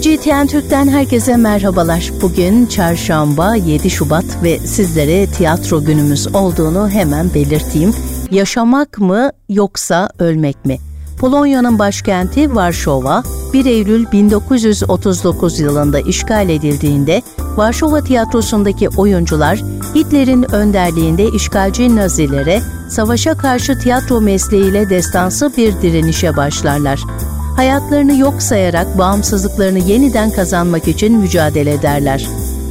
KGTN Türk'ten herkese merhabalar. Bugün çarşamba 7 Şubat ve sizlere tiyatro günümüz olduğunu hemen belirteyim. Yaşamak mı yoksa ölmek mi? Polonya'nın başkenti Varşova 1 Eylül 1939 yılında işgal edildiğinde Varşova tiyatrosundaki oyuncular Hitler'in önderliğinde işgalci Nazilere savaşa karşı tiyatro mesleğiyle destansı bir direnişe başlarlar hayatlarını yok sayarak bağımsızlıklarını yeniden kazanmak için mücadele ederler.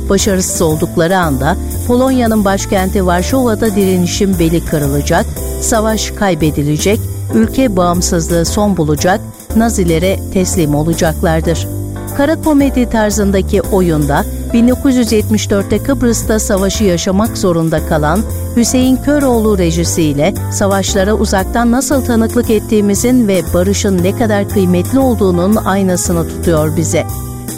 Başarısız oldukları anda Polonya'nın başkenti Varşova'da direnişin beli kırılacak, savaş kaybedilecek, ülke bağımsızlığı son bulacak, Nazilere teslim olacaklardır. Kara komedi tarzındaki oyunda 1974'te Kıbrıs'ta savaşı yaşamak zorunda kalan Hüseyin Köroğlu rejisiyle savaşlara uzaktan nasıl tanıklık ettiğimizin ve barışın ne kadar kıymetli olduğunun aynasını tutuyor bize.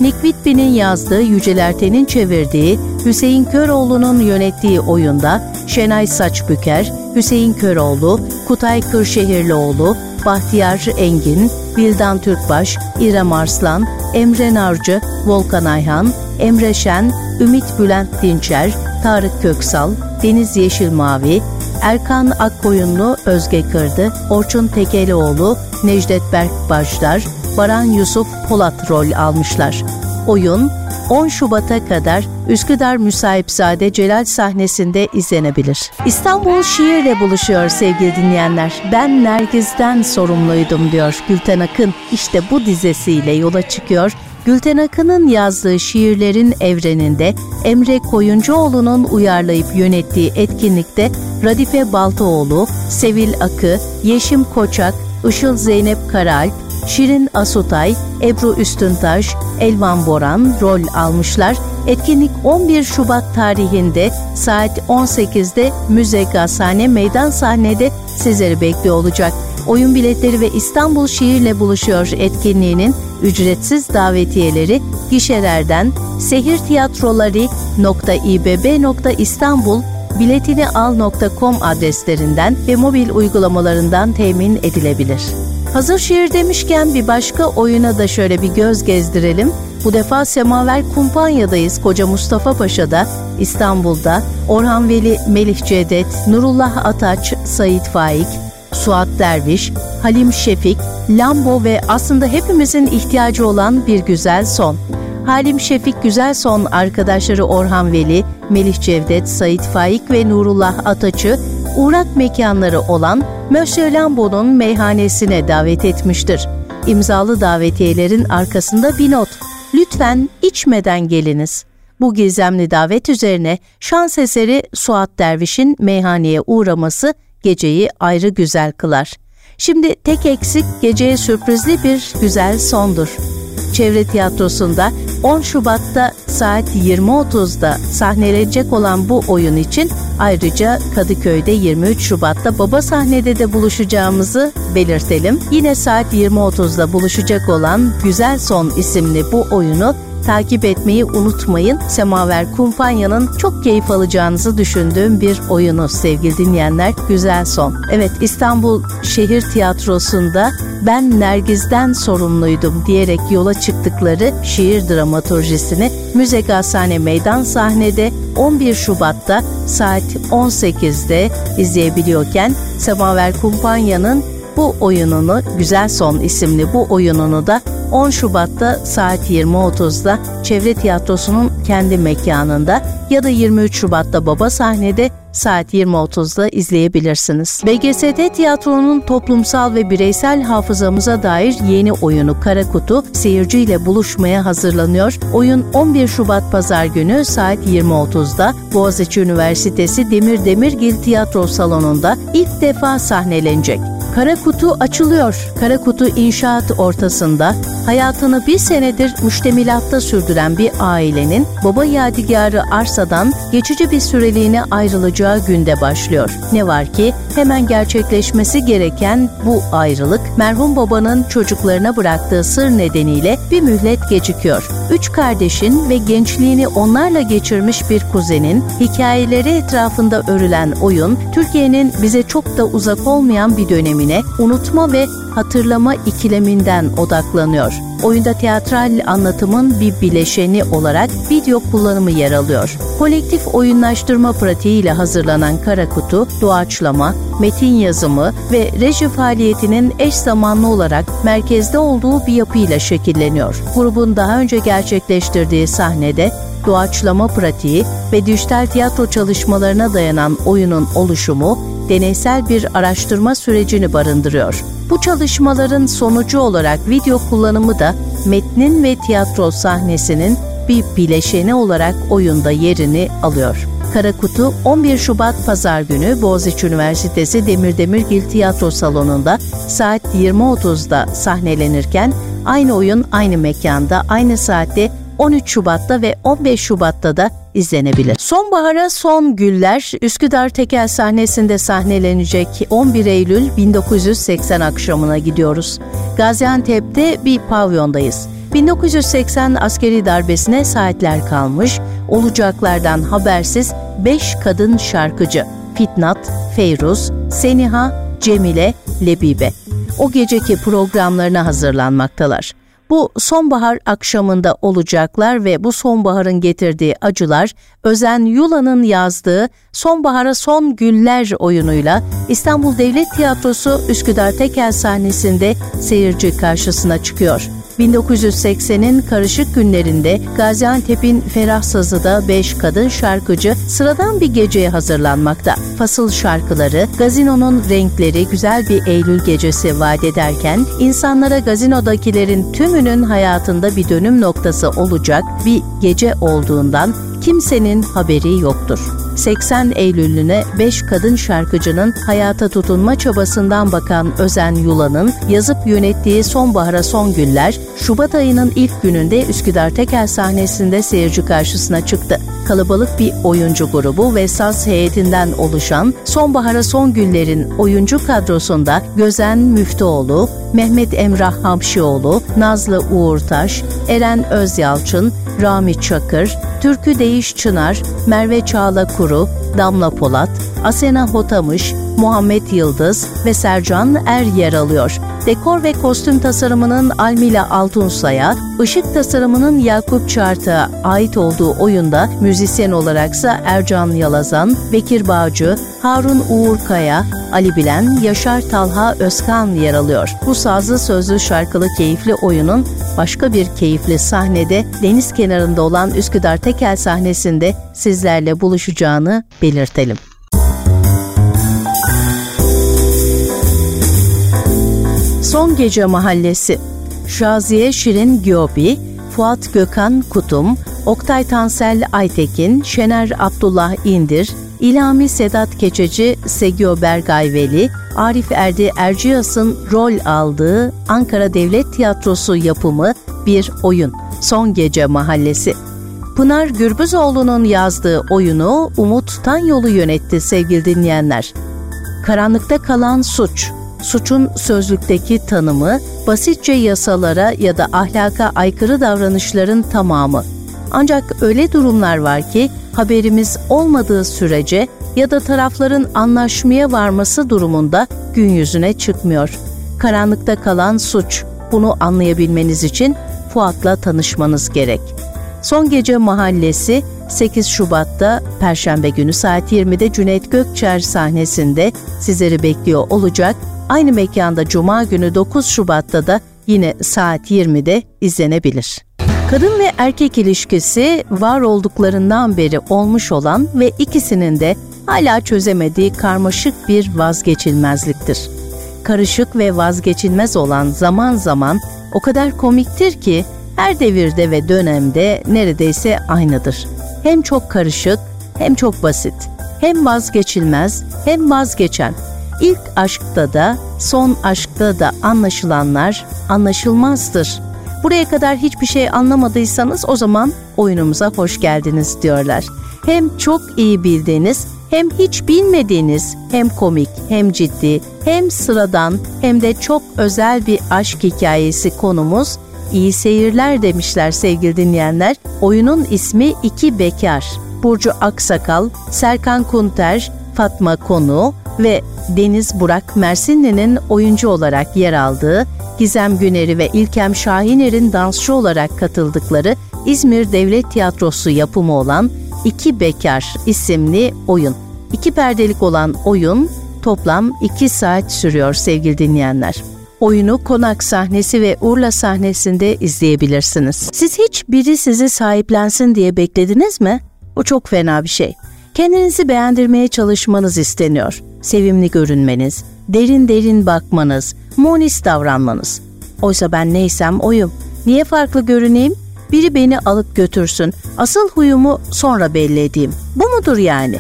Nick Whitby'nin yazdığı, Yücel Erten'in çevirdiği, Hüseyin Köroğlu'nun yönettiği oyunda Şenay Saçbüker, Hüseyin Köroğlu, Kutay Kırşehirlioğlu, Bahtiyar Engin, Vildan Türkbaş, İrem Arslan, Emre Narcı, Volkan Ayhan, Emre Şen, Ümit Bülent Dinçer, Tarık Köksal, Deniz Yeşil Mavi, Erkan Akkoyunlu Özge Kırdı, Orçun Tekelioğlu, Necdet Berk Başlar, Baran Yusuf Polat rol almışlar. Oyun 10 Şubat'a kadar Üsküdar Müsahipzade Celal sahnesinde izlenebilir. İstanbul şiirle buluşuyor sevgili dinleyenler. Ben Nergiz'den sorumluydum diyor Gülten Akın. İşte bu dizesiyle yola çıkıyor Gülten Akın'ın yazdığı şiirlerin evreninde Emre Koyuncuoğlu'nun uyarlayıp yönettiği etkinlikte Radife Baltaoğlu, Sevil Akı, Yeşim Koçak, Işıl Zeynep Karalp, Şirin Asutay, Ebru Üstüntaş, Elvan Boran rol almışlar. Etkinlik 11 Şubat tarihinde saat 18'de Müze Gazhane Meydan Sahnede sizleri bekliyor olacak. Oyun biletleri ve İstanbul Şiirle Buluşuyor etkinliğinin ücretsiz davetiyeleri gişelerden sehirtiyatroları.ibb.istanbul biletinial.com adreslerinden ve mobil uygulamalarından temin edilebilir. Hazır şiir demişken bir başka oyuna da şöyle bir göz gezdirelim. Bu defa Semaver Kumpanya'dayız Koca Mustafa Paşa'da, İstanbul'da Orhan Veli, Melih Cedet, Nurullah Ataç, Sait Faik, Suat Derviş, Halim Şefik, Lambo ve aslında hepimizin ihtiyacı olan bir güzel son. Halim Şefik Güzel Son arkadaşları Orhan Veli, Melih Cevdet, Sait Faik ve Nurullah Ataç'ı uğrak mekanları olan Monsieur Lambo'nun meyhanesine davet etmiştir. İmzalı davetiyelerin arkasında bir not. Lütfen içmeden geliniz. Bu gizemli davet üzerine şans eseri Suat Derviş'in meyhaneye uğraması geceyi ayrı güzel kılar. Şimdi tek eksik geceye sürprizli bir güzel sondur. Çevre Tiyatrosu'nda 10 Şubat'ta saat 20.30'da sahnelenecek olan bu oyun için ayrıca Kadıköy'de 23 Şubat'ta Baba Sahnede de buluşacağımızı belirtelim. Yine saat 20.30'da buluşacak olan Güzel Son isimli bu oyunu takip etmeyi unutmayın. Semaver Kumpanya'nın çok keyif alacağınızı düşündüğüm bir oyunu sevgili dinleyenler. Güzel son. Evet İstanbul Şehir Tiyatrosu'nda ben Nergiz'den sorumluydum diyerek yola çıktıkları şiir dramaturjisini Müze Gazhane Meydan sahnede 11 Şubat'ta saat 18'de izleyebiliyorken Semaver Kumpanya'nın bu oyununu Güzel Son isimli bu oyununu da 10 Şubat'ta saat 20.30'da Çevre Tiyatrosu'nun kendi mekanında ya da 23 Şubat'ta Baba Sahnede saat 20.30'da izleyebilirsiniz. BGST Tiyatro'nun toplumsal ve bireysel hafızamıza dair yeni oyunu Kara Kutu seyirciyle buluşmaya hazırlanıyor. Oyun 11 Şubat Pazar günü saat 20.30'da Boğaziçi Üniversitesi Demir Demirgil Tiyatro Salonu'nda ilk defa sahnelenecek. Kara kutu açılıyor. Kara kutu inşaat ortasında hayatını bir senedir müştemilatta sürdüren bir ailenin baba yadigarı arsadan geçici bir süreliğine ayrılacağı günde başlıyor. Ne var ki hemen gerçekleşmesi gereken bu ayrılık merhum babanın çocuklarına bıraktığı sır nedeniyle bir mühlet gecikiyor. Üç kardeşin ve gençliğini onlarla geçirmiş bir kuzenin hikayeleri etrafında örülen oyun Türkiye'nin bize çok da uzak olmayan bir dönemi dönemine unutma ve hatırlama ikileminden odaklanıyor. Oyunda tiyatral anlatımın bir bileşeni olarak video kullanımı yer alıyor. Kolektif oyunlaştırma pratiğiyle hazırlanan Kara Kutu, doğaçlama, metin yazımı ve reji faaliyetinin eş zamanlı olarak merkezde olduğu bir yapıyla şekilleniyor. Grubun daha önce gerçekleştirdiği sahnede doğaçlama pratiği ve dijital tiyatro çalışmalarına dayanan oyunun oluşumu deneysel bir araştırma sürecini barındırıyor. Bu çalışmaların sonucu olarak video kullanımı da metnin ve tiyatro sahnesinin bir bileşeni olarak oyunda yerini alıyor. Karakutu 11 Şubat Pazar günü Boğaziçi Üniversitesi Demir Demirgil Tiyatro Salonu'nda saat 20.30'da sahnelenirken aynı oyun aynı mekanda aynı saatte 13 Şubat'ta ve 15 Şubat'ta da izlenebilir. Sonbahara Son Güller Üsküdar Tekel sahnesinde sahnelenecek 11 Eylül 1980 akşamına gidiyoruz. Gaziantep'te bir pavyondayız. 1980 askeri darbesine saatler kalmış, olacaklardan habersiz 5 kadın şarkıcı Fitnat, Feyruz, Seniha, Cemile, Lebibe. O geceki programlarına hazırlanmaktalar. Bu sonbahar akşamında olacaklar ve bu sonbaharın getirdiği acılar Özen Yula'nın yazdığı Sonbahara Son Güller oyunuyla İstanbul Devlet Tiyatrosu Üsküdar Tekel sahnesinde seyirci karşısına çıkıyor. 1980'in karışık günlerinde Gaziantep'in Ferah Sazı'da 5 kadın şarkıcı sıradan bir geceye hazırlanmakta. Fasıl şarkıları, gazinonun renkleri güzel bir Eylül gecesi vaat ederken insanlara gazinodakilerin tümünün hayatında bir dönüm noktası olacak bir gece olduğundan kimsenin haberi yoktur. 80 Eylül'üne 5 kadın şarkıcının hayata tutunma çabasından bakan Özen Yula'nın yazıp yönettiği Sonbahara Son Güller, Şubat ayının ilk gününde Üsküdar Tekel sahnesinde seyirci karşısına çıktı. Kalabalık bir oyuncu grubu ve saz heyetinden oluşan Sonbahara Son Güller'in oyuncu kadrosunda Gözen Müftüoğlu, Mehmet Emrah Hamşioğlu, Nazlı Uğurtaş, Eren Özyalçın, Rami Çakır, Türkü Değiş Çınar, Merve Çağla Kuru, Damla Polat, Asena Hotamış, Muhammed Yıldız ve Sercan Er yer alıyor. Dekor ve kostüm tasarımının Almila Altunsa'ya, ışık tasarımının Yakup Çartık'a ait olduğu oyunda müzisyen olaraksa Ercan Yalazan, Bekir Bağcı, Harun Uğurkaya, Ali Bilen, Yaşar Talha Özkan yer alıyor. Bu sazlı sözlü şarkılı keyifli oyunun başka bir keyifli sahnede deniz kenarında olan Üsküdar Tekel sahnesinde sizlerle buluşacağını belirtelim. Son Gece Mahallesi Şaziye Şirin Gyobi, Fuat Gökhan Kutum, Oktay Tansel Aytekin, Şener Abdullah İndir, İlami Sedat Keçeci, Segio Bergayveli, Arif Erdi Erciyas'ın rol aldığı Ankara Devlet Tiyatrosu yapımı bir oyun. Son Gece Mahallesi. Pınar Gürbüzoğlu'nun yazdığı oyunu Umut Tanyolu yönetti sevgili dinleyenler. Karanlıkta kalan suç, suçun sözlükteki tanımı, basitçe yasalara ya da ahlaka aykırı davranışların tamamı. Ancak öyle durumlar var ki haberimiz olmadığı sürece ya da tarafların anlaşmaya varması durumunda gün yüzüne çıkmıyor. Karanlıkta kalan suç. Bunu anlayabilmeniz için Fuat'la tanışmanız gerek. Son Gece Mahallesi 8 Şubat'ta Perşembe günü saat 20'de Cüneyt Gökçer sahnesinde sizleri bekliyor olacak. Aynı mekanda Cuma günü 9 Şubat'ta da yine saat 20'de izlenebilir. Kadın ve erkek ilişkisi var olduklarından beri olmuş olan ve ikisinin de hala çözemediği karmaşık bir vazgeçilmezliktir. Karışık ve vazgeçilmez olan zaman zaman o kadar komiktir ki her devirde ve dönemde neredeyse aynıdır. Hem çok karışık hem çok basit. Hem vazgeçilmez hem vazgeçen. İlk aşkta da son aşkta da anlaşılanlar anlaşılmazdır. Buraya kadar hiçbir şey anlamadıysanız o zaman oyunumuza hoş geldiniz diyorlar. Hem çok iyi bildiğiniz hem hiç bilmediğiniz, hem komik, hem ciddi, hem sıradan, hem de çok özel bir aşk hikayesi konumuz İyi seyirler demişler sevgili dinleyenler. Oyunun ismi İki Bekar. Burcu Aksakal, Serkan Kunter, Fatma Konu ve Deniz Burak Mersinli'nin oyuncu olarak yer aldığı Gizem Güner'i ve İlkem Şahiner'in dansçı olarak katıldıkları İzmir Devlet Tiyatrosu yapımı olan İki Bekar isimli oyun. İki perdelik olan oyun toplam 2 saat sürüyor sevgili dinleyenler. Oyunu Konak sahnesi ve Urla sahnesinde izleyebilirsiniz. Siz hiç biri sizi sahiplensin diye beklediniz mi? Bu çok fena bir şey. Kendinizi beğendirmeye çalışmanız isteniyor. Sevimli görünmeniz, derin derin bakmanız, monist davranmanız. Oysa ben neysem oyum. Niye farklı görüneyim? Biri beni alıp götürsün. Asıl huyumu sonra belli edeyim. Bu mudur yani?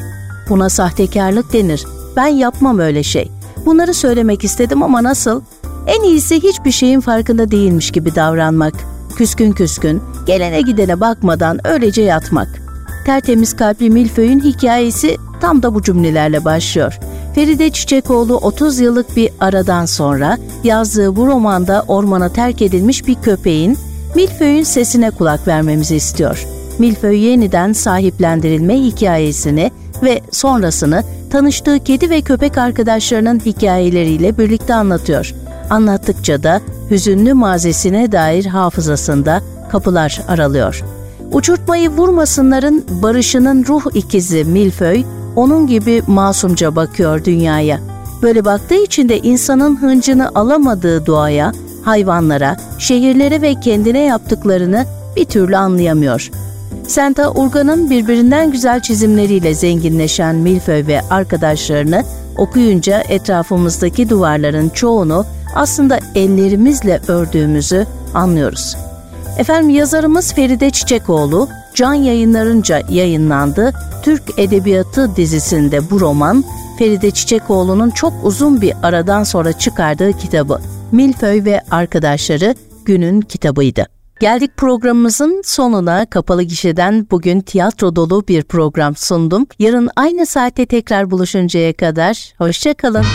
Buna sahtekarlık denir. Ben yapmam öyle şey. Bunları söylemek istedim ama nasıl? En iyisi hiçbir şeyin farkında değilmiş gibi davranmak. Küskün küskün, gelene gidene bakmadan öylece yatmak. Tertemiz kalpli Milföy'ün hikayesi tam da bu cümlelerle başlıyor. Feride Çiçekoğlu 30 yıllık bir aradan sonra yazdığı bu romanda ormana terk edilmiş bir köpeğin Milföy'ün sesine kulak vermemizi istiyor. Milföy yeniden sahiplendirilme hikayesini ve sonrasını tanıştığı kedi ve köpek arkadaşlarının hikayeleriyle birlikte anlatıyor. Anlattıkça da hüzünlü mazisine dair hafızasında kapılar aralıyor. Uçurtmayı vurmasınların barışının ruh ikizi Milföy, onun gibi masumca bakıyor dünyaya. Böyle baktığı için de insanın hıncını alamadığı doğaya, hayvanlara, şehirlere ve kendine yaptıklarını bir türlü anlayamıyor. Senta Urgan'ın birbirinden güzel çizimleriyle zenginleşen Milföy ve arkadaşlarını okuyunca etrafımızdaki duvarların çoğunu aslında ellerimizle ördüğümüzü anlıyoruz. Efendim yazarımız Feride Çiçekoğlu, Can Yayınlarınca yayınlandı. Türk Edebiyatı dizisinde bu roman, Feride Çiçekoğlu'nun çok uzun bir aradan sonra çıkardığı kitabı. Milföy ve Arkadaşları günün kitabıydı. Geldik programımızın sonuna kapalı gişeden bugün tiyatro dolu bir program sundum. Yarın aynı saatte tekrar buluşuncaya kadar hoşçakalın.